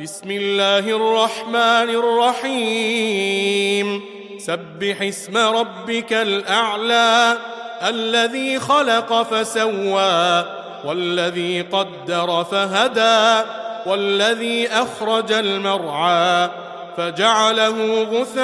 بسم الله الرحمن الرحيم. سبح اسم ربك الأعلى الذي خلق فسوى والذي قدر فهدى والذي أخرج المرعى فجعله غثاء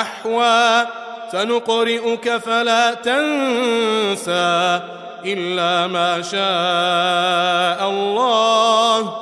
أحوى. سنقرئك فلا تنسى إلا ما شاء الله.